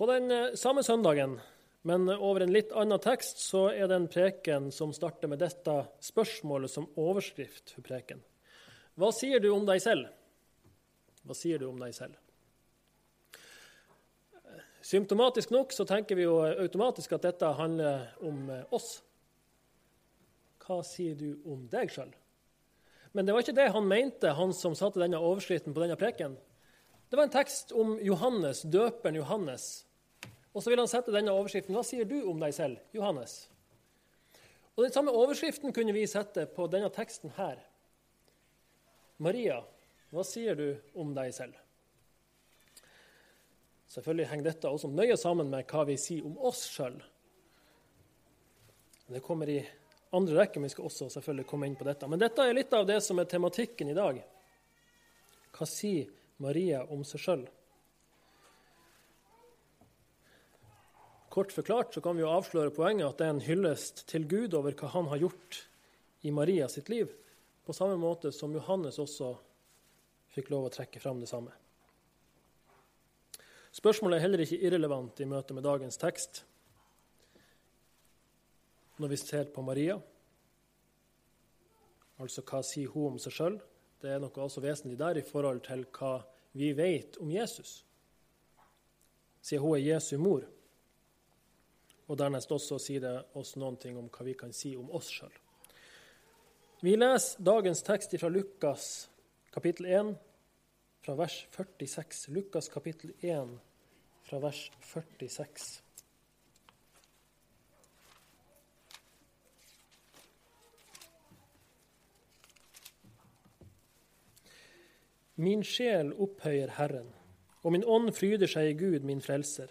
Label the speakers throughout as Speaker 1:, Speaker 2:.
Speaker 1: På den eh, samme søndagen, men over en litt annen tekst, så er det en preken som starter med dette spørsmålet som overskrift for preken. Hva sier du om deg selv? Hva sier du om deg selv? Symptomatisk nok så tenker vi jo automatisk at dette handler om eh, oss. Hva sier du om deg sjøl? Men det var ikke det han mente, han som satte denne overskriften på denne preken. Det var en tekst om Johannes, døperen Johannes. Og så vil han sette denne overskriften. Hva sier du om deg selv, Johannes? Og Den samme overskriften kunne vi sette på denne teksten her. Maria, hva sier du om deg selv? Selvfølgelig henger dette også nøye sammen med hva vi sier om oss sjøl. Det kommer i andre rekke, vi skal også selvfølgelig komme inn på dette. Men dette er litt av det som er tematikken i dag. Hva sier Maria om seg sjøl? Kort forklart så kan vi jo avsløre poenget at det er en hyllest til Gud over hva han har gjort i Maria sitt liv, på samme måte som Johannes også fikk lov å trekke fram det samme. Spørsmålet er heller ikke irrelevant i møte med dagens tekst. Når vi ser på Maria, altså hva sier hun om seg sjøl? Det er noe også vesentlig der i forhold til hva vi vet om Jesus, siden hun er Jesu mor. Og dernest også sier det oss noen ting om hva vi kan si om oss sjøl. Vi leser dagens tekst fra Lukas kapittel 1, fra vers 46. Lukas kapittel 1, fra vers 46. Min sjel opphøyer Herren, og min ånd fryder seg i Gud, min frelser.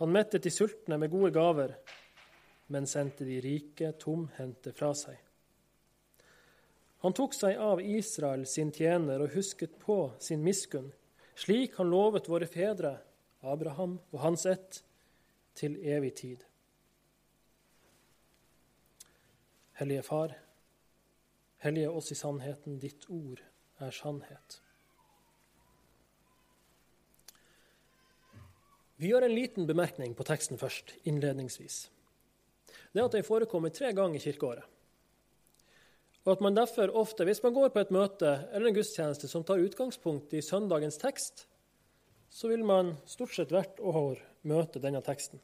Speaker 1: Han mettet de sultne med gode gaver, men sendte de rike tomhendte fra seg. Han tok seg av Israel sin tjener og husket på sin miskunn, slik han lovet våre fedre, Abraham og hans ett, til evig tid. Hellige Far, hellige oss i sannheten, ditt ord er sannhet. Vi gjør en liten bemerkning på teksten først, innledningsvis. Det er at den forekommer tre ganger i kirkeåret. Og at man derfor ofte, hvis man går på et møte eller en gudstjeneste som tar utgangspunkt i søndagens tekst, så vil man stort sett hvert år møte denne teksten.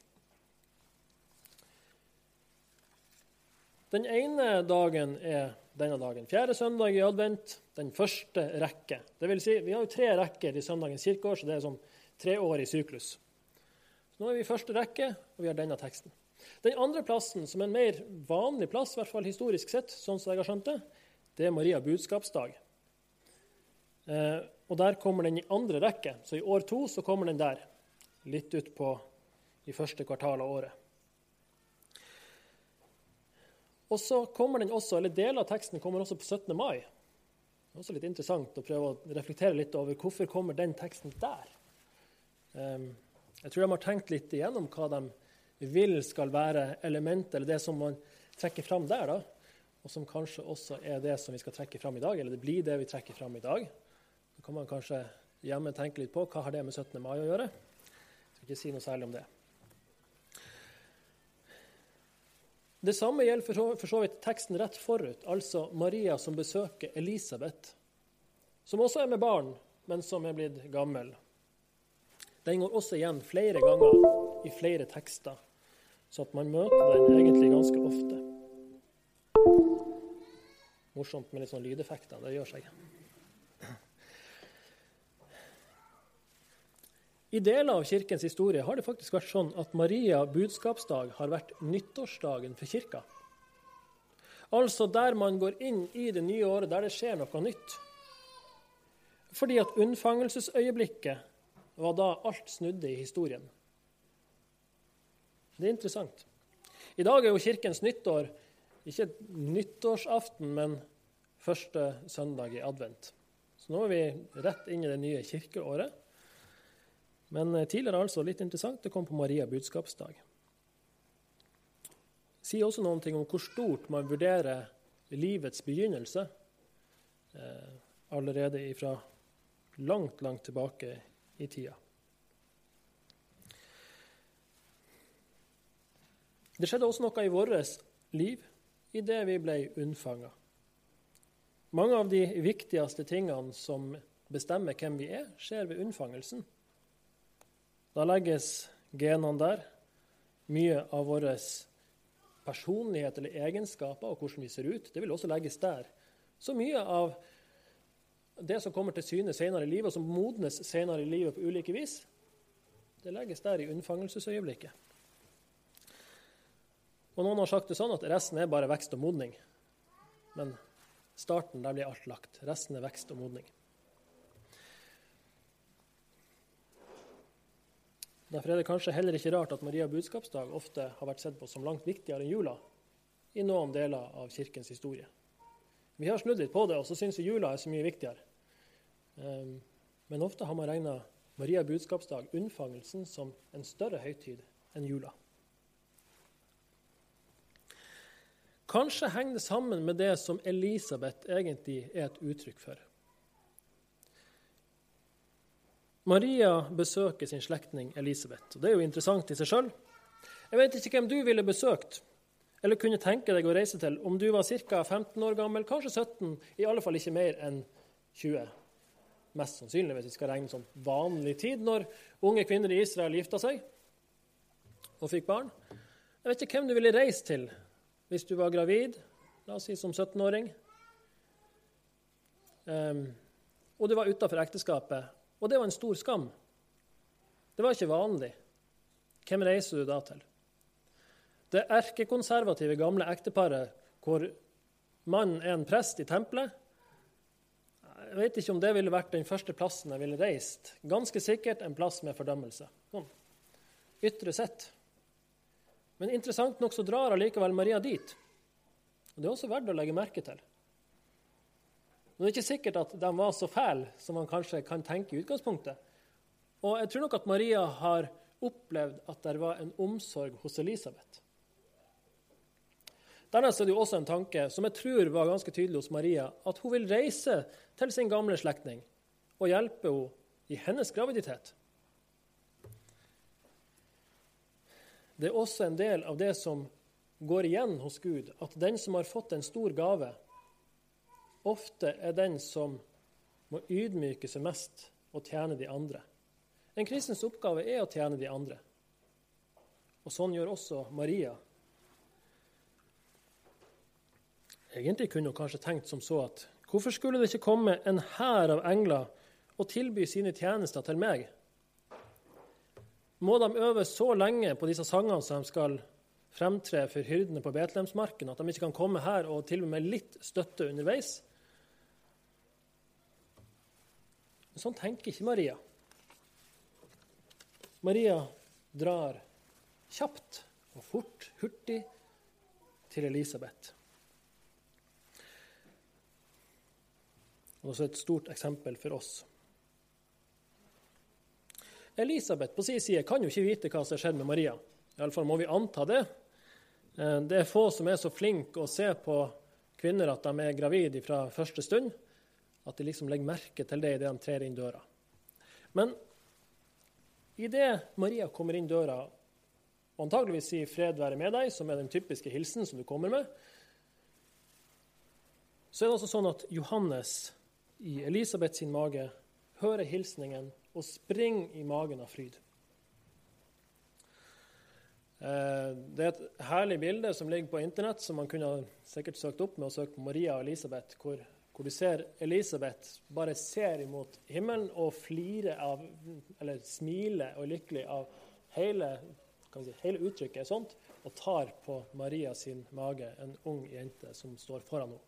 Speaker 1: Den ene dagen er denne dagen. Fjerde søndag i advent, den første rekke. Det vil si, vi har jo tre rekker i søndagens kirkeår, så det er sånn tre år i syklus. Nå er vi i første rekke, og vi har denne teksten. Den andre plassen, som er en mer vanlig plass, i hvert fall historisk sett, sånn som jeg har skjønt det, det er Maria budskapsdag. Eh, og der kommer den i andre rekke. Så i år to så kommer den der, litt utpå i første kvartal av året. Og så kommer den også, eller Deler av teksten kommer også på 17. mai. Det er også litt interessant å prøve å reflektere litt over hvorfor kommer den teksten der. Um, jeg tror de har tenkt litt igjennom hva de vil skal være elementet, eller det som man trekker fram der. da, Og som kanskje også er det som vi skal trekke fram i dag, eller det blir det vi trekker fram i dag. Så kan man kanskje hjemme tenke litt på hva har det med 17. mai å gjøre. Jeg skal ikke si noe særlig om det. Det samme gjelder for så vidt teksten rett forut, altså Maria som besøker Elisabeth, som også er med barn, men som er blitt gammel. Den går også igjen flere ganger i flere tekster, så at man møter den egentlig ganske ofte. Morsomt med litt sånn lydeffekter. Det gjør seg. I deler av kirkens historie har det faktisk vært sånn at Maria budskapsdag har vært nyttårsdagen for kirka. Altså der man går inn i det nye året, der det skjer noe nytt. Fordi at unnfangelsesøyeblikket var da alt snudde i historien. Det er interessant. I dag er jo Kirkens nyttår ikke nyttårsaften, men første søndag i advent. Så nå er vi rett inn i det nye kirkeåret. Men eh, tidligere altså litt interessant, det kom på Maria budskapsdag. Det Sier også noen ting om hvor stort man vurderer livets begynnelse eh, allerede fra langt, langt tilbake i tida. Det skjedde også noe i vårt liv idet vi ble unnfanga. Mange av de viktigste tingene som bestemmer hvem vi er, skjer ved unnfangelsen. Da legges genene der. Mye av vår personlighet eller egenskaper og hvordan vi ser ut, det vil også legges der. Så mye av det som kommer til syne senere i livet, og som modnes senere i livet på ulike vis, det legges der i unnfangelsesøyeblikket. Og Noen har sagt det sånn at resten er bare vekst og modning. Men starten, der blir alt lagt. Resten er vekst og modning. Derfor er det kanskje heller ikke rart at Maria budskapsdag ofte har vært sett på som langt viktigere enn jula i noen deler av kirkens historie. Vi har snudd litt på det, og så syns vi jula er så mye viktigere. Ehm, men ofte har man regna Maria budskapsdag, unnfangelsen, som en større høytid enn jula. Kanskje henger det sammen med det som Elisabeth egentlig er et uttrykk for. Maria besøker sin slektning Elisabeth. og Det er jo interessant i seg sjøl. Jeg vet ikke hvem du ville besøkt eller kunne tenke deg å reise til om du var ca. 15 år gammel, kanskje 17, i alle fall ikke mer enn 20. Mest sannsynlig, hvis vi skal regne som vanlig tid, når unge kvinner i Israel gifta seg og fikk barn. Jeg vet ikke hvem du ville reist til hvis du var gravid, la oss si som 17-åring, um, ehm, og du var utafor ekteskapet, og det var en stor skam Det var ikke vanlig. Hvem reiser du da til? Det erkekonservative gamle ekteparet hvor mannen er en prest i tempelet, jeg vet ikke om det ville vært den første plassen jeg ville reist. Ganske sikkert en plass med fordømmelse. Sånn. Ytre sett. Men interessant nok så drar allikevel Maria dit. Og Det er også verdt å legge merke til. Men det er ikke sikkert at de var så fæle som man kanskje kan tenke i utgangspunktet. Og jeg tror nok at Maria har opplevd at det var en omsorg hos Elisabeth. Dernest er det jo også en tanke som jeg tror var ganske tydelig hos Maria, at hun vil reise til sin gamle slektning og hjelpe henne i hennes graviditet. Det er også en del av det som går igjen hos Gud, at den som har fått en stor gave, ofte er den som må ydmyke seg mest og tjene de andre. En kristens oppgave er å tjene de andre. Og sånn gjør også Maria. Egentlig kunne hun kanskje tenkt som så at hvorfor skulle det ikke komme en hær av engler og tilby sine tjenester til meg? må de øve så lenge på disse sangene som de skal fremtre for hyrdene på Betlehemsmarken, at de ikke kan komme her og tilby meg litt støtte underveis. Men sånn tenker ikke Maria. Maria drar kjapt og fort, hurtig, til Elisabeth. Også et stort eksempel for oss. Elisabeth på sin side kan jo ikke vite hva som har skjedd med Maria. Iallfall må vi anta det. Eh, det er få som er så flinke å se på kvinner at de er gravide fra første stund, at de liksom legger merke til det idet de trer inn døra. Men idet Maria kommer inn døra og antageligvis sier 'fred være med deg', som er den typiske hilsen som du kommer med, så er det altså sånn at Johannes i Elisabeth sin mage hører hilsningen og springer i magen av fryd. Eh, det er et herlig bilde som ligger på Internett, som man kunne sikkert søkt opp med å søke på Maria og Elisabeth, hvor, hvor du ser Elisabeth bare ser imot himmelen og flirer av, eller smiler og er lykkelig av hele, si, hele uttrykket er sånt, og tar på Maria sin mage, en ung jente som står foran henne.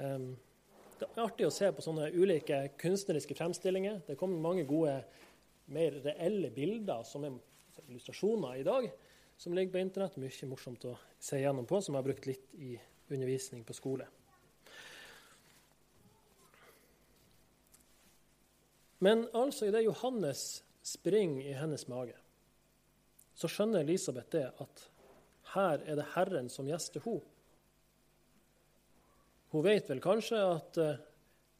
Speaker 1: Um, det er artig å se på sånne ulike kunstneriske fremstillinger. Det kommer mange gode, mer reelle bilder som er illustrasjoner i dag, som ligger på internett. Mye morsomt å se gjennom på, som jeg har brukt litt i undervisning på skole. Men altså, idet Johannes springer i hennes mage, så skjønner Elisabeth det at her er det Herren som gjester henne. Hun vet vel kanskje at eh,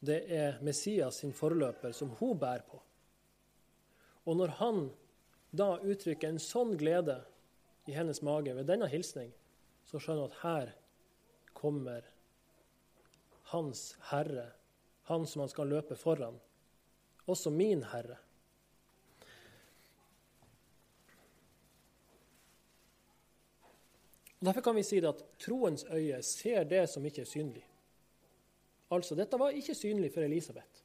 Speaker 1: det er Messias sin forløper som hun bærer på. Og når han da uttrykker en sånn glede i hennes mage ved denne hilsning, så skjønner hun at her kommer Hans Herre, han som han skal løpe foran, også min Herre. Derfor kan vi si det at troens øye ser det som ikke er synlig. Altså, dette var ikke synlig for Elisabeth.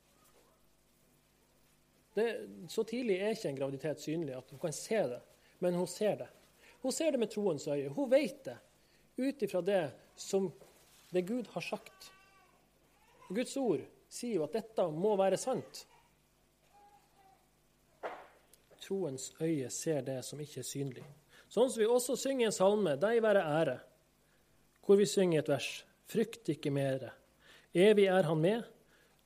Speaker 1: Det, så tidlig er ikke en graviditet synlig at hun kan se det, men hun ser det. Hun ser det med troens øye. Hun vet det ut ifra det som det Gud har sagt. Guds ord sier jo at dette må være sant. Troens øye ser det som ikke er synlig. Sånn som vi også synger en salme, 'Deg være ære', hvor vi synger et vers, 'Frykt ikke mere'. Evig er Han med.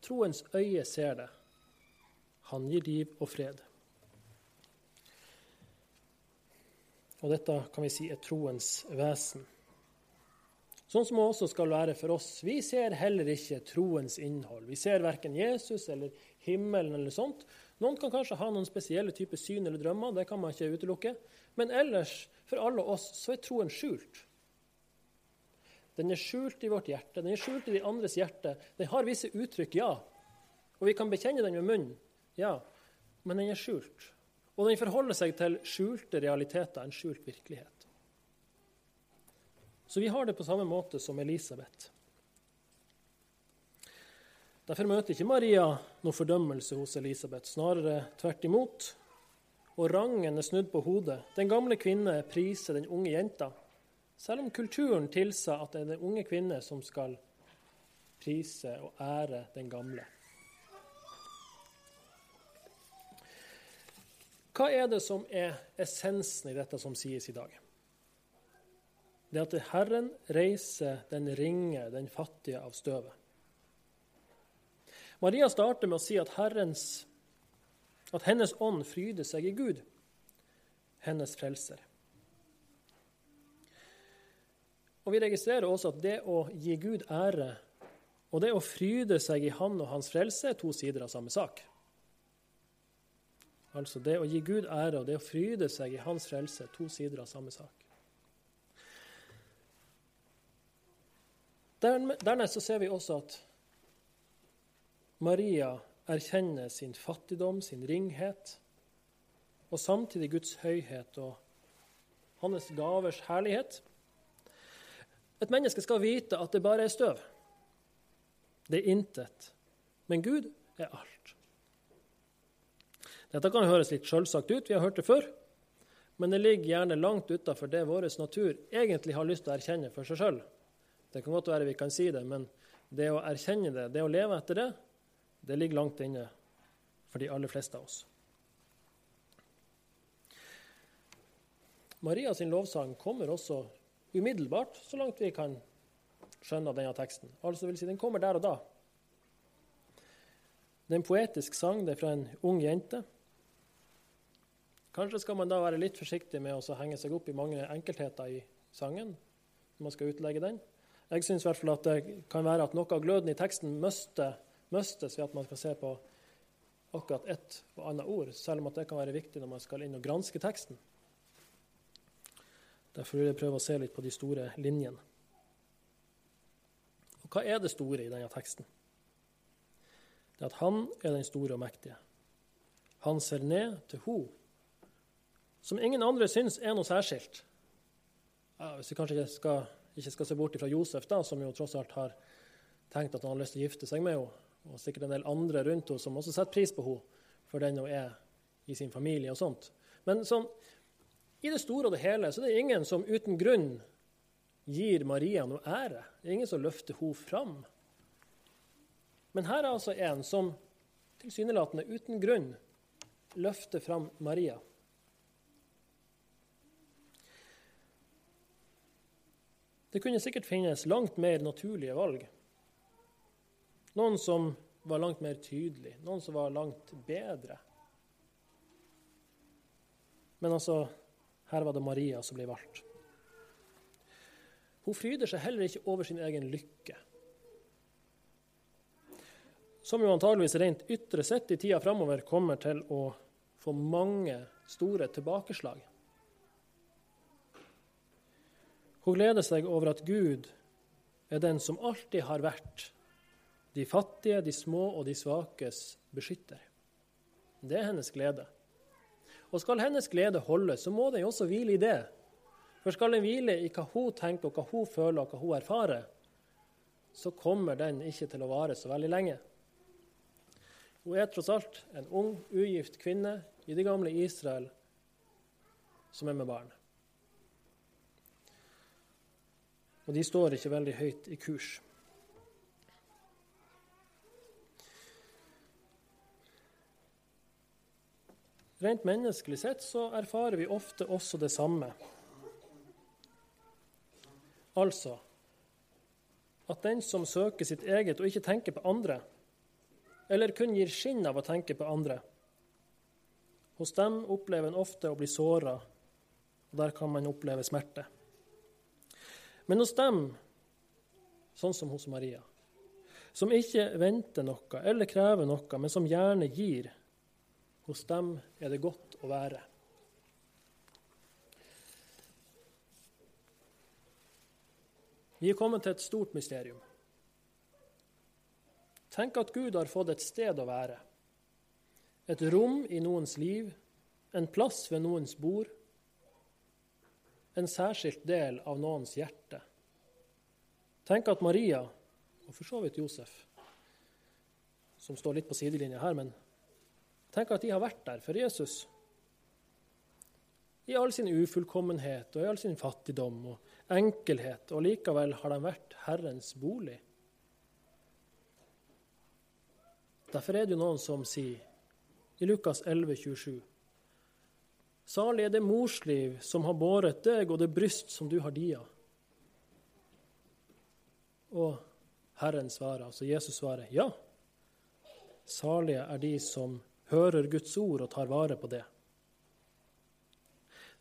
Speaker 1: Troens øye ser det. Han gir liv og fred. Og dette kan vi si er troens vesen. Sånn som det også skal være for oss. Vi ser heller ikke troens innhold. Vi ser verken Jesus eller himmelen eller sånt. Noen kan kanskje ha noen spesielle typer syn eller drømmer, det kan man ikke utelukke. Men ellers, for alle oss, så er troen skjult. Den er skjult i vårt hjerte, den er skjult i de andres hjerte. Den har visse uttrykk, ja. Og vi kan bekjenne den med munnen, ja. Men den er skjult. Og den forholder seg til skjulte realiteter, en skjult virkelighet. Så vi har det på samme måte som Elisabeth. Derfor møter ikke Maria noe fordømmelse hos Elisabeth, snarere tvert imot. Og rangen er snudd på hodet. Den gamle kvinne priser den unge jenta. Selv om kulturen tilsa at det er den unge kvinne som skal prise og ære den gamle. Hva er det som er essensen i dette som sies i dag? Det at Herren reiser den ringe, den fattige, av støvet. Maria starter med å si at, Herrens, at hennes ånd fryder seg i Gud, hennes frelser. Og Vi registrerer også at det å gi Gud ære og det å fryde seg i Han og Hans frelse er to sider av samme sak. Altså det å gi Gud ære og det å fryde seg i Hans frelse er to sider av samme sak. Dernest så ser vi også at Maria erkjenner sin fattigdom, sin ringhet, og samtidig Guds høyhet og hans gavers herlighet. Et menneske skal vite at det bare er støv. Det er intet. Men Gud er alt. Dette kan høres litt selvsagt ut, vi har hørt det før. Men det ligger gjerne langt utafor det vår natur egentlig har lyst til å erkjenne for seg sjøl. Det kan godt være vi kan si det, men det å erkjenne det, det å leve etter det, det ligger langt inne for de aller fleste av oss. Maria sin lovsang kommer også umiddelbart, så langt vi kan skjønne av denne teksten. Altså vil si, Den kommer der og da. Det er en poetisk sang, det er fra en ung jente. Kanskje skal man da være litt forsiktig med å henge seg opp i mange enkeltheter i sangen når man skal utlegge den. Jeg syns at det kan være at noe av gløden i teksten møste, møstes ved at man skal se på akkurat ett og annet ord, selv om det kan være viktig når man skal inn og granske teksten. Derfor vil jeg prøve å se litt på de store linjene. Og Hva er det store i denne teksten? Det er at han er den store og mektige. Han ser ned til ho, som ingen andre syns er noe særskilt. Ja, hvis vi kanskje ikke skal, ikke skal se bort fra Josef, da, som jo tross alt har tenkt at han har lyst til å gifte seg med henne, og sikkert en del andre rundt henne som også setter pris på henne for den hun er i sin familie og sånt. Men sånn, i det store og det hele så det ingen som uten grunn gir Maria noe ære. Det er ingen som løfter henne fram. Men her er altså en som tilsynelatende uten grunn løfter fram Maria. Det kunne sikkert finnes langt mer naturlige valg. Noen som var langt mer tydelige, noen som var langt bedre. Men altså, her var det Maria som ble valgt. Hun fryder seg heller ikke over sin egen lykke. Som jo antageligvis rent ytre sett i tida framover kommer til å få mange store tilbakeslag. Hun gleder seg over at Gud er den som alltid har vært de fattige, de små og de svakes beskytter. Det er hennes glede. Og skal hennes glede holde, så må den også hvile i det. For skal den hvile i hva hun tenker, og hva hun føler og hva hun erfarer, så kommer den ikke til å vare så veldig lenge. Hun er tross alt en ung, ugift kvinne i det gamle Israel som er med barn. Og de står ikke veldig høyt i kurs. Rent menneskelig sett så erfarer vi ofte også det samme. Altså at den som søker sitt eget og ikke tenker på andre, eller kun gir skinn av å tenke på andre, hos dem opplever en ofte å bli såra, og der kan man oppleve smerte. Men hos dem, sånn som hos Maria, som ikke venter noe eller krever noe, men som gjerne gir, hos dem er det godt å være. Vi er kommet til et stort mysterium. Tenk at Gud har fått et sted å være. Et rom i noens liv, en plass ved noens bord. En særskilt del av noens hjerte. Tenk at Maria, og for så vidt Josef, som står litt på sidelinja her, men Tenk at de har vært der for Jesus. I all sin ufullkommenhet og i all sin fattigdom og enkelhet, og likevel har de vært Herrens bolig. Derfor er det jo noen som sier i Lukas 11, 27, Salig er det morsliv som har båret deg, og det bryst som du har dia. Og Herren svarer, altså Jesus svarer, ja. Salige er de som hører Guds ord og tar vare på det.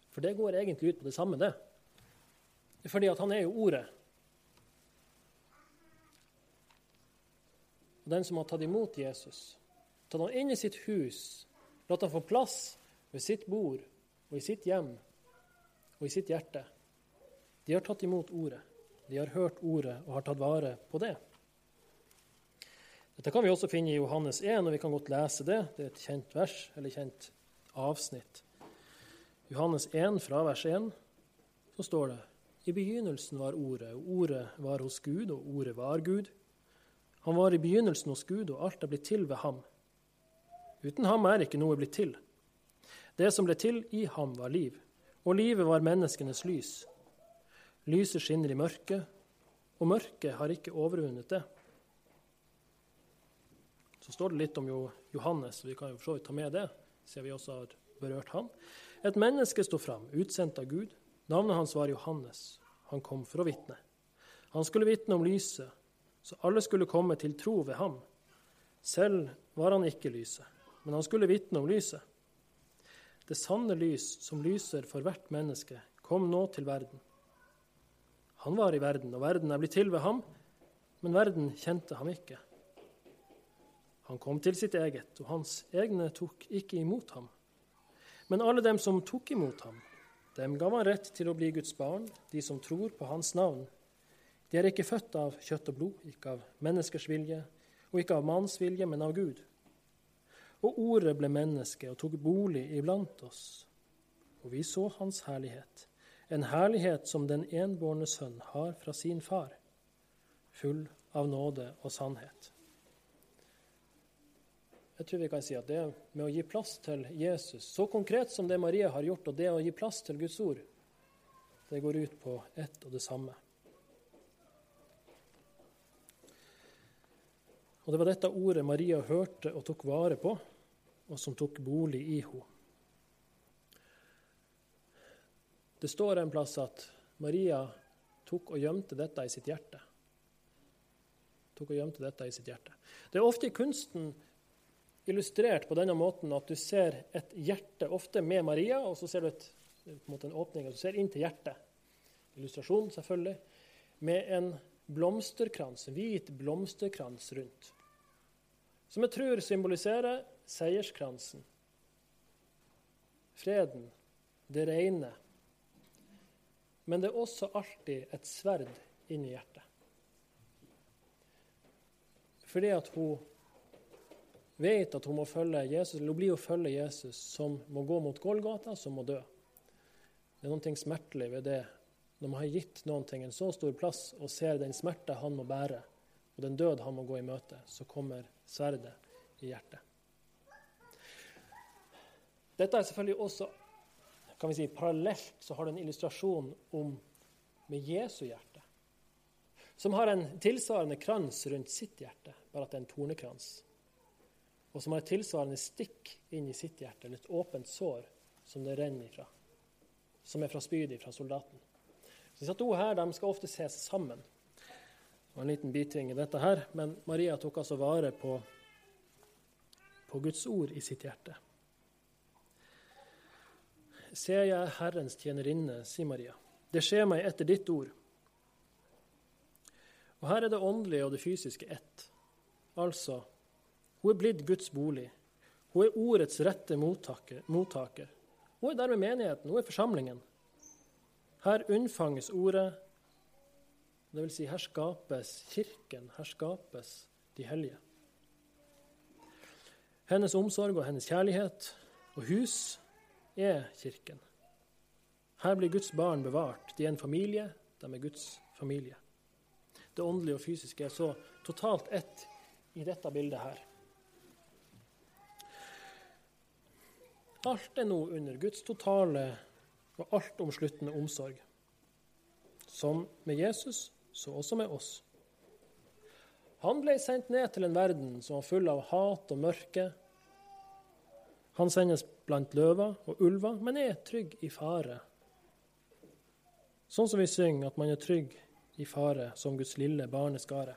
Speaker 1: For det går egentlig ut på det samme, det. Fordi at han er jo Ordet. Og Den som har tatt imot Jesus, tatt han inn i sitt hus, latt han få plass ved sitt bord og i sitt hjem og i sitt hjerte, de har tatt imot Ordet. De har hørt Ordet og har tatt vare på det. Dette kan vi også finne i Johannes 1, og vi kan godt lese det. Det er et kjent vers, eller kjent avsnitt. Johannes 1, fra vers 1, så står det I begynnelsen var Ordet, og Ordet var hos Gud, og Ordet var Gud. Han var i begynnelsen hos Gud, og alt er blitt til ved ham. Uten ham er ikke noe blitt til. Det som ble til i ham, var liv, og livet var menneskenes lys. Lyset skinner i mørket, og mørket har ikke overvunnet det. Så står det litt om Johannes, vi kan jo for så vidt ta med det, siden vi også har berørt han. Et menneske sto fram, utsendt av Gud. Navnet hans var Johannes. Han kom for å vitne. Han skulle vitne om lyset, så alle skulle komme til tro ved ham. Selv var han ikke lyset, men han skulle vitne om lyset. Det sanne lys som lyser for hvert menneske, kom nå til verden. Han var i verden, og verden er blitt til ved ham, men verden kjente ham ikke. Han kom til sitt eget, og hans egne tok ikke imot ham. Men alle dem som tok imot ham, dem gav han rett til å bli Guds barn, de som tror på hans navn. De er ikke født av kjøtt og blod, ikke av menneskers vilje, og ikke av manns vilje, men av Gud. Og ordet ble menneske og tok bolig iblant oss. Og vi så hans herlighet, en herlighet som den enbårne sønn har fra sin far, full av nåde og sannhet. Jeg tror vi kan si at det med å gi plass til Jesus, så konkret som det Maria har gjort, og det å gi plass til Guds ord, det går ut på ett og det samme. Og Det var dette ordet Maria hørte og tok vare på, og som tok bolig i henne. Det står en plass at Maria tok og gjemte dette i sitt hjerte. Tok og gjemte dette i sitt hjerte. Det er ofte i kunsten illustrert på denne måten at du ser et hjerte, ofte med Maria, og så ser du et, en, en åpning, og du ser inn til hjertet. Illustrasjon, selvfølgelig. Med en blomsterkrans, hvit blomsterkrans rundt. Som jeg tror symboliserer seierskransen. Freden, det rene. Men det er også alltid et sverd inni hjertet. Fordi at hun vet at hun må følge Jesus, eller hun blir å følge Jesus, som må gå mot Golgata, som må dø. Det er noe smertelig ved det når man har gitt noen ting en så stor plass og ser den smerte han må bære, og den død han må gå i møte, så kommer sverdet i hjertet. Dette er selvfølgelig også kan vi si, parallelt så har du en illustrasjon om med Jesu hjerte, som har en tilsvarende krans rundt sitt hjerte, bare at det er en tornekrans. Og som har et tilsvarende stikk inn i sitt hjerte, eller et åpent sår som det renner ifra. Som er fra spydet fra soldaten. Så Disse to her de skal ofte ses sammen. Det var En liten biting i dette her, men Maria tok altså vare på, på Guds ord i sitt hjerte. Ser jeg Herrens tjenerinne, sier Maria. Det skjer meg etter ditt ord. Og Her er det åndelige og det fysiske ett. Altså, hun er blitt Guds bolig. Hun er ordets rette mottaker. Hun er dermed menigheten, hun er forsamlingen. Her unnfanges ordet, dvs. Si her skapes kirken, her skapes de hellige. Hennes omsorg og hennes kjærlighet og hus er kirken. Her blir Guds barn bevart. De er en familie, de er Guds familie. Det åndelige og fysiske er så totalt ett i dette bildet her. Alt er nå under Guds totale og altomsluttende omsorg. Som med Jesus, så også med oss. Han ble sendt ned til en verden som var full av hat og mørke. Han sendes blant løver og ulver, men er trygg i fare. Sånn som vi synger at man er trygg i fare som Guds lille barneskare.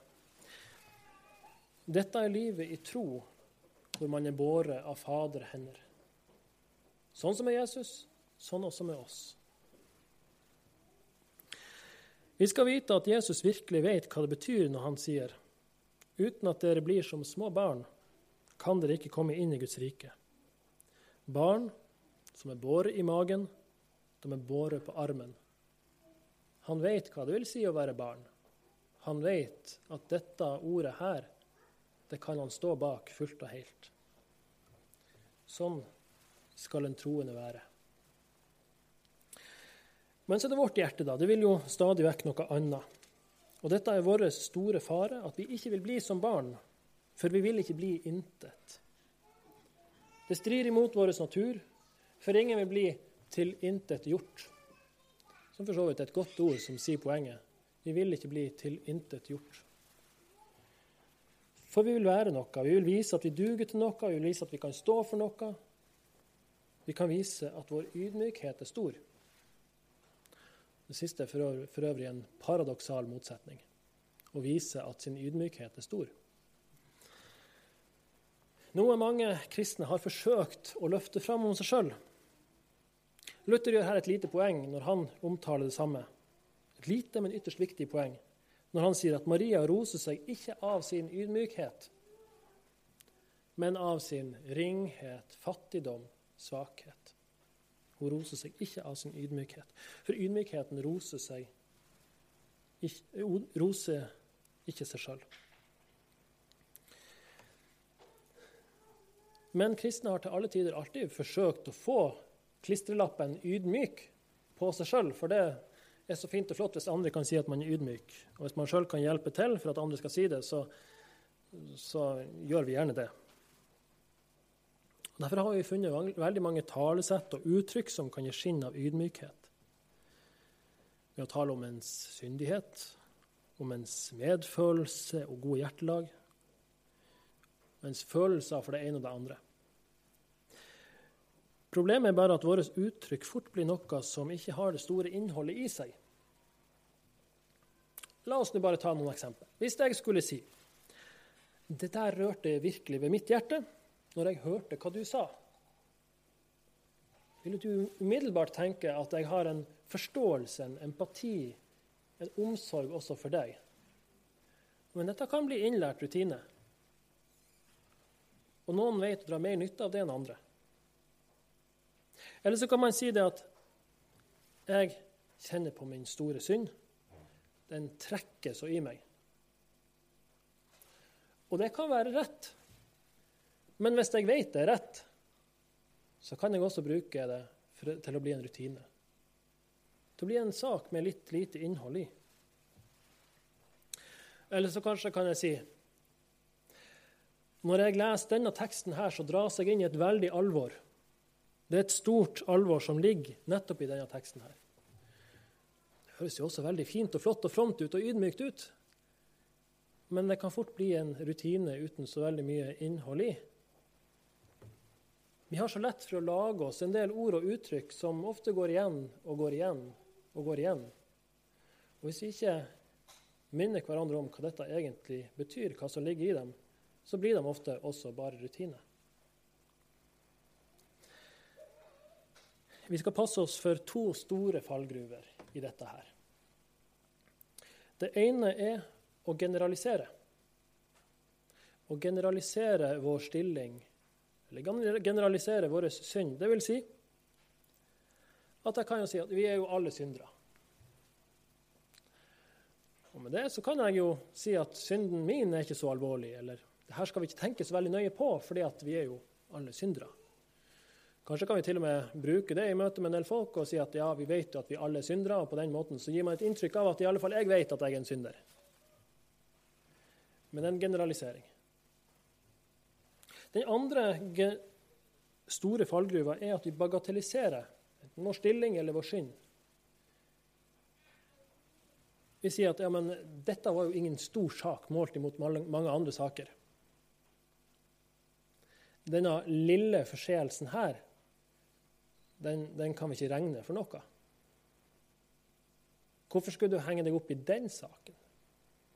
Speaker 1: Dette er livet i tro, hvor man er båret av Faderhender. hender. Sånn som med Jesus, sånn også med oss. Vi skal vite at Jesus virkelig vet hva det betyr når han sier uten at dere blir som små barn, kan dere ikke komme inn i Guds rike. Barn som er båret i magen, de er båret på armen. Han vet hva det vil si å være barn. Han vet at dette ordet her, det kan han stå bak fullt og helt. Sånn skal en troende være. Men så er det vårt hjerte, da. Det vil jo stadig vekk noe annet. Og dette er vår store fare, at vi ikke vil bli som barn, for vi vil ikke bli intet. Det strir imot vår natur, for ingen vil bli tilintetgjort. Som for så vidt er et godt ord som sier poenget. Vi vil ikke bli tilintetgjort. For vi vil være noe. Vi vil vise at vi duger til noe, vi vil vise at vi kan stå for noe. Vi kan vise at vår ydmykhet er stor. Det siste er for øvrig en paradoksal motsetning. Å vise at sin ydmykhet er stor. Noe mange kristne har forsøkt å løfte fram om seg sjøl. Luther gjør her et lite poeng når han omtaler det samme. Et lite, men ytterst viktig poeng når han sier at Maria roser seg ikke av sin ydmykhet, men av sin ringhet, fattigdom, svakhet. Hun roser seg ikke av sin ydmykhet. For ydmykheten roser seg ikke, roser ikke seg sjøl. Men kristne har til alle tider alltid forsøkt å få klistrelappen 'ydmyk' på seg sjøl, for det er så fint og flott hvis andre kan si at man er ydmyk. Og hvis man sjøl kan hjelpe til for at andre skal si det, så, så gjør vi gjerne det. Derfor har vi funnet veldig mange talesett og uttrykk som kan gi skinn av ydmykhet. Ved å tale om ens syndighet, om ens medfølelse og gode hjertelag, og ens følelser for det ene og det andre. Problemet er bare at våre uttrykk fort blir noe som ikke har det store innholdet i seg. La oss nå bare ta noen eksempler. Hvis jeg skulle si det der rørte virkelig ved mitt hjerte når jeg hørte hva du sa, vil du umiddelbart tenke at jeg har en forståelse, en empati, en omsorg også for deg. Men dette kan bli innlært rutine. Og noen vet å dra mer nytte av det enn andre. Eller så kan man si det at jeg kjenner på min store synd. Den trekker så i meg. Og det kan være rett. Men hvis jeg vet det er rett, så kan jeg også bruke det til å bli en rutine. Til å bli en sak med litt lite innhold i. Eller så kanskje kan jeg si Når jeg leser denne teksten, her, så dras jeg inn i et veldig alvor. Det er et stort alvor som ligger nettopp i denne teksten. her. Det høres jo også veldig fint og flott og fromt ut og ydmykt ut. Men det kan fort bli en rutine uten så veldig mye innhold i. Vi har så lett for å lage oss en del ord og uttrykk som ofte går igjen og går igjen og går igjen. Og Hvis vi ikke minner hverandre om hva dette egentlig betyr, hva som ligger i dem, så blir de ofte også bare rutine. Vi skal passe oss for to store fallgruver i dette her. Det ene er å generalisere. Å generalisere vår stilling eller generalisere vår synd. Det vil si at jeg kan jo si at vi er jo alle syndere. Og med det så kan jeg jo si at synden min er ikke så alvorlig, eller det her skal vi ikke tenke så veldig nøye på, fordi at vi er jo alle syndere. Kanskje kan vi til og med bruke det i møte med en del folk og si at ja, vi vet jo at vi alle er syndere, og på den måten så gir man et inntrykk av at i alle fall jeg vet at jeg er en synder. Men det er en generalisering. Den andre store fallgruva er at vi bagatelliserer vår stilling eller vår synd. Vi sier at ja, men dette var jo ingen stor sak målt imot mange andre saker. Denne lille forseelsen her, den, den kan vi ikke regne for noe. Hvorfor skulle du henge deg opp i den saken?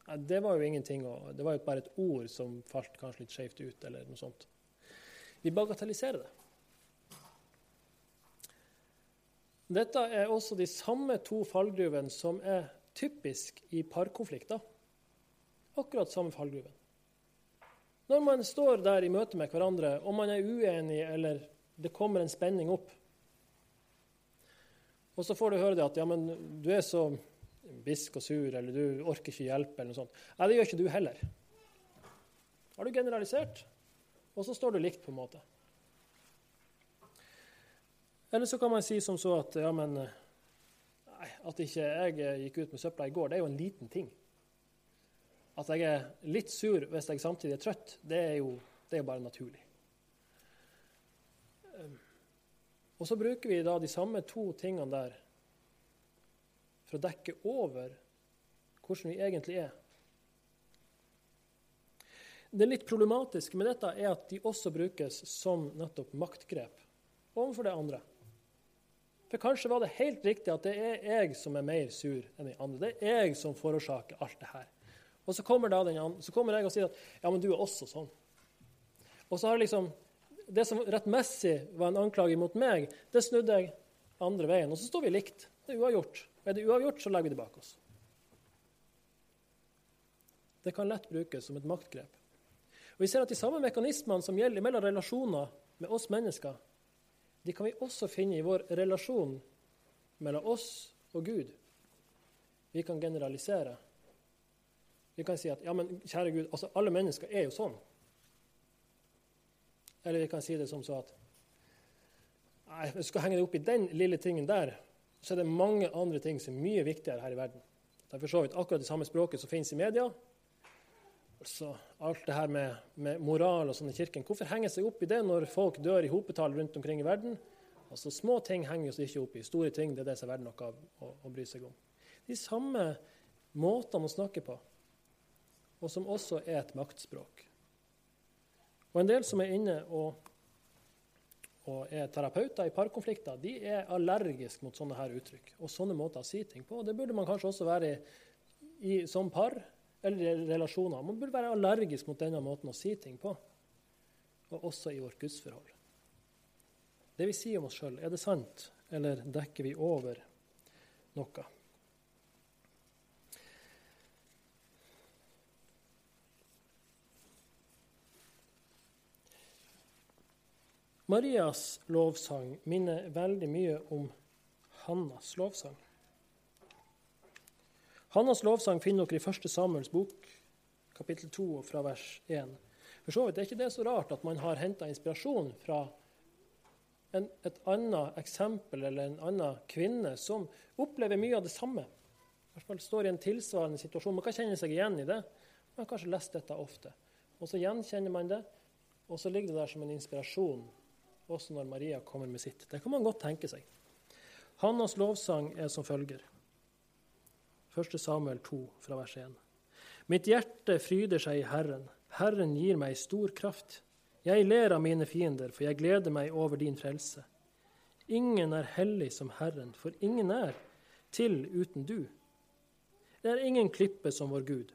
Speaker 1: Det var jo ingenting, det var jo bare et ord som falt kanskje litt skjevt ut. eller noe sånt. Vi bagatelliserer det. Dette er også de samme to fallgruvene som er typisk i parkonflikter. Akkurat samme fallgruven. Når man står der i møte med hverandre, og man er uenig eller det kommer en spenning opp, og så får du høre det at ja, men du er så bisk og sur, eller du orker ikke hjelpe, eller noe sånt. Nei, det gjør ikke du heller. Har du generalisert? Og så står du likt, på en måte. Eller så kan man si som så at ja, men nei, at ikke jeg gikk ut med søpla i går, det er jo en liten ting. At jeg er litt sur hvis jeg samtidig er trøtt, det er jo, det er bare naturlig. Og så bruker vi da de samme to tingene der for å dekke over hvordan vi egentlig er. Det litt problematiske med dette er at de også brukes som nettopp maktgrep overfor det andre. For kanskje var det helt riktig at det er jeg som er mer sur enn de andre. Det er jeg som forårsaker alt det her. Og så kommer, andre, så kommer jeg og sier at ja, men du er også sånn. Og så har liksom Det som rettmessig var en anklage mot meg, det snudde jeg andre veien. Og så står vi likt. Det er uavgjort. Er det uavgjort, så legger vi det bak oss. Det kan lett brukes som et maktgrep. Og Vi ser at de samme mekanismene som gjelder mellom relasjoner med oss mennesker, de kan vi også finne i vår relasjon mellom oss og Gud. Vi kan generalisere. Vi kan si at ja, men kjære Gud, altså alle mennesker er jo sånn. Eller vi kan si det som så at nei, hvis du skal henge deg opp i den lille tingen der, så er det mange andre ting som er mye viktigere her i verden. Det er for så vidt akkurat det samme språket som finnes i media. Altså, alt det her med, med moral og sånn i kirken. Hvorfor henge seg opp i det når folk dør i hopetall rundt omkring i verden? Altså, Små ting henger oss ikke opp i. Store ting det er det som er verdt noe å, å bry seg om. De samme måtene å snakke på, og som også er et maktspråk. Og En del som er inne og og er terapeuter i parkonflikter, de er allergiske mot sånne her uttrykk og sånne måter å si ting på. Det burde man kanskje også være i, som par eller i relasjoner. Man burde være allergisk mot denne måten å si ting på, og også i vårt gudsforhold. Det vi sier om oss sjøl, er det sant, eller dekker vi over noe? Marias lovsang minner veldig mye om Hannas lovsang. Hannas lovsang finner dere i 1. Samuels bok, kapittel 2, fra vers 1. For så vidt er ikke det så rart at man har henta inspirasjon fra en, et annet eksempel eller en annen kvinne som opplever mye av det samme. I hvert fall står i en tilsvarende situasjon. Man kan kjenne seg igjen i det. Man har kanskje lest dette ofte. Og så gjenkjenner man det, og så ligger det der som en inspirasjon også når Maria kommer med sitt. Det kan man godt tenke seg. Hannas lovsang er som følger. 1. Samuel 2, fra vers 1. Mitt hjerte fryder seg i Herren. Herren gir meg stor kraft. Jeg ler av mine fiender, for jeg gleder meg over din frelse. Ingen er hellig som Herren, for ingen er til uten du. Det er ingen klippe som vår Gud.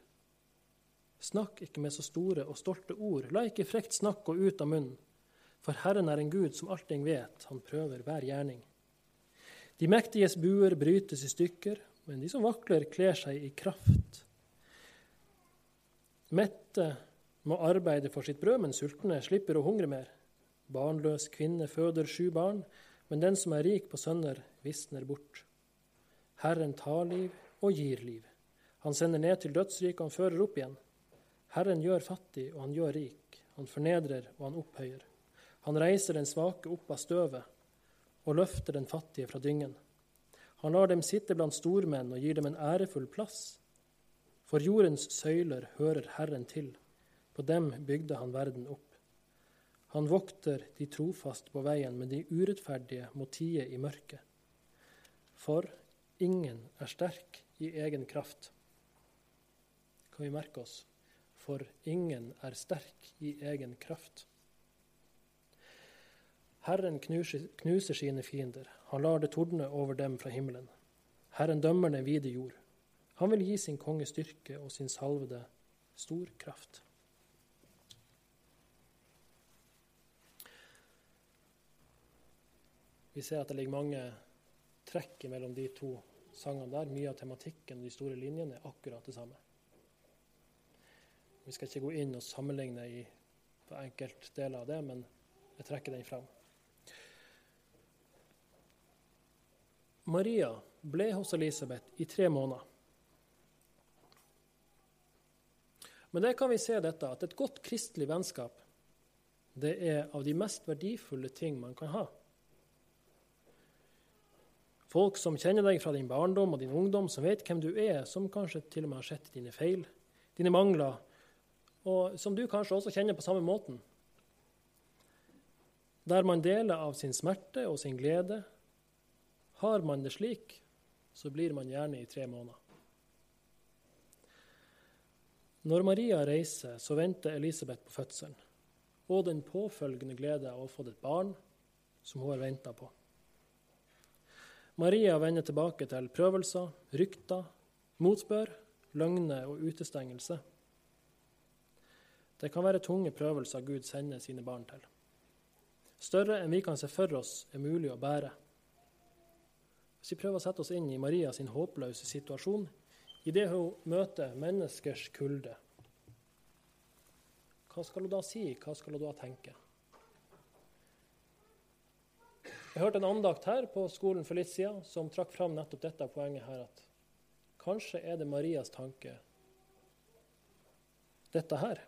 Speaker 1: Snakk ikke med så store og stolte ord, la ikke frekt snakk gå ut av munnen. For Herren er en Gud som allting vet, han prøver hver gjerning. De mektiges buer brytes i stykker, men de som vakler, kler seg i kraft. Mette må arbeide for sitt brød, men sultne slipper å hungre mer. Barnløs kvinne føder sju barn, men den som er rik på sønner, visner bort. Herren tar liv og gir liv. Han sender ned til dødsriket, og han fører opp igjen. Herren gjør fattig, og han gjør rik. Han fornedrer, og han opphøyer. Han reiser den svake opp av støvet og løfter den fattige fra dyngen. Han lar dem sitte blant stormenn og gir dem en ærefull plass. For jordens søyler hører Herren til, på dem bygde han verden opp. Han vokter de trofast på veien, men de urettferdige må tie i mørket. For ingen er sterk i egen kraft. Kan vi merke oss? For ingen er sterk i egen kraft. Herren knuser, knuser sine fiender, han lar det tordne over dem fra himmelen. Herren dømmer den vide jord. Han vil gi sin konge styrke og sin salvede stor kraft. Vi ser at det ligger mange trekk mellom de to sangene der. Mye av tematikken og de store linjene er akkurat det samme. Vi skal ikke gå inn og sammenligne i, enkeltdeler av det, men jeg trekker den fram. Maria ble hos Elisabeth i tre måneder. Men det kan vi se dette, at et godt kristelig vennskap det er av de mest verdifulle ting man kan ha. Folk som kjenner deg fra din barndom og din ungdom, som vet hvem du er, som kanskje til og med har sett dine feil, dine mangler, og som du kanskje også kjenner på samme måten. Der man deler av sin smerte og sin glede, har man det slik, så blir man gjerne i tre måneder. Når Maria reiser, så venter Elisabeth på fødselen og den påfølgende glede av å få et barn som hun har venta på. Maria vender tilbake til prøvelser, rykter, motspør, løgner og utestengelse. Det kan være tunge prøvelser Gud sender sine barn til. Større enn vi kan se for oss er mulig å bære. Hvis vi prøver å sette oss inn i Marias håpløse situasjon idet hun møter menneskers kulde, hva skal hun da si? Hva skal hun da tenke? Jeg hørte en andakt her på skolen for litt siden som trakk fram nettopp dette poenget her, at kanskje er det Marias tanke, dette her.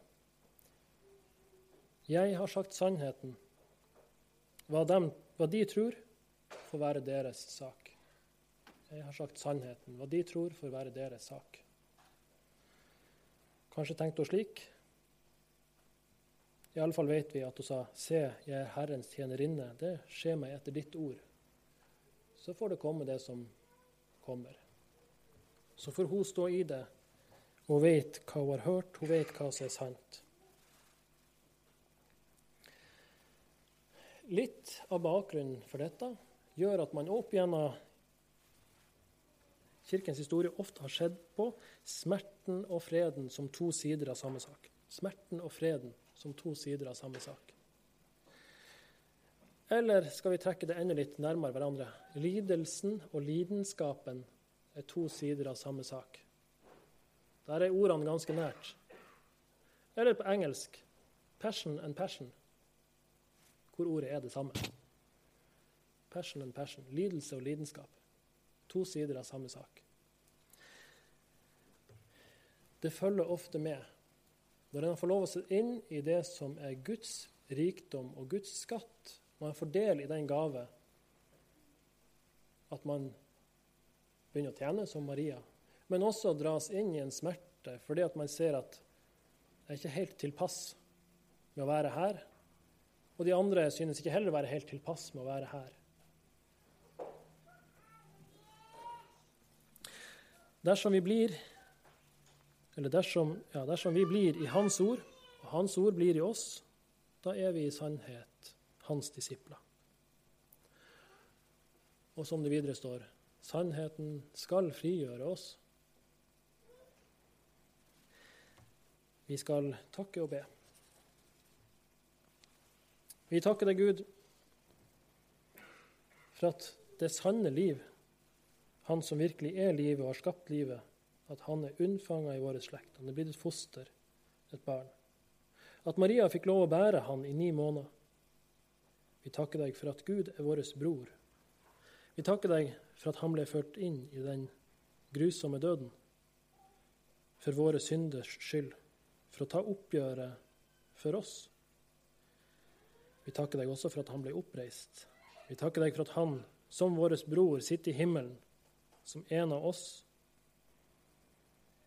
Speaker 1: Jeg har sagt sannheten. Hva dem, hva de tror, får være deres sak. Jeg har sagt sannheten. Hva de tror, får være deres sak. Kanskje tenkte hun slik. Iallfall vet vi at hun sa, 'Se, jeg er Herrens tjenerinne. Det skjer meg etter ditt ord.' Så får det komme det som kommer. Så får hun stå i det. Hun vet hva hun har hørt, hun vet hva som er sant. Litt av bakgrunnen for dette gjør at man opp gjennom kirkens historie ofte har sett på smerten og freden som to sider av samme sak. Smerten og freden som to sider av samme sak. Eller skal vi trekke det enda litt nærmere hverandre? Lidelsen og lidenskapen er to sider av samme sak. Der er ordene ganske nært. Eller på engelsk passion and passion, hvor ordet er det samme. Passion and passion. Lidelse og lidenskap. To sider av samme sak. Det følger ofte med når en får lov å se inn i det som er Guds rikdom og Guds skatt, man får del i den gave at man begynner å tjene som Maria, men også dras inn i en smerte fordi at man ser at jeg er ikke helt tilpass med å være her, og de andre synes ikke heller å være helt tilpass med å være her. Dersom vi blir eller dersom, ja, dersom vi blir i Hans ord, og Hans ord blir i oss, da er vi i sannhet Hans disipler. Og som det videre står, sannheten skal frigjøre oss. Vi skal takke og be. Vi takker deg, Gud, for at det sanne liv, Han som virkelig er livet og har skapt livet, at han er unnfanga i vår slekt. Han er blitt et foster, et barn. At Maria fikk lov å bære han i ni måneder. Vi takker deg for at Gud er vår bror. Vi takker deg for at han ble ført inn i den grusomme døden. For våre synders skyld. For å ta oppgjøret for oss. Vi takker deg også for at han ble oppreist. Vi takker deg for at han, som vår bror, sitter i himmelen, som en av oss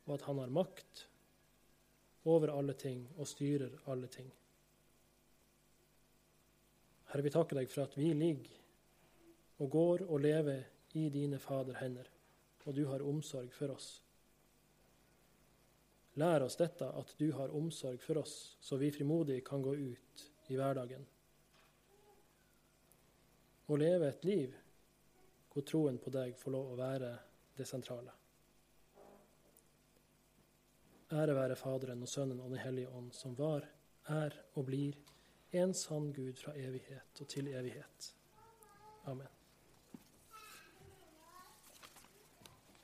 Speaker 1: og at han har makt over alle ting og styrer alle ting. Herre, vi takker deg for at vi ligger og går og lever i dine Fader hender, og du har omsorg for oss. Lær oss dette, at du har omsorg for oss, så vi frimodig kan gå ut i hverdagen og leve et liv hvor troen på deg får lov å være det sentrale. Ære være Faderen og Sønnen og Den hellige ånd, som var, er og blir en sann Gud fra evighet og til evighet. Amen.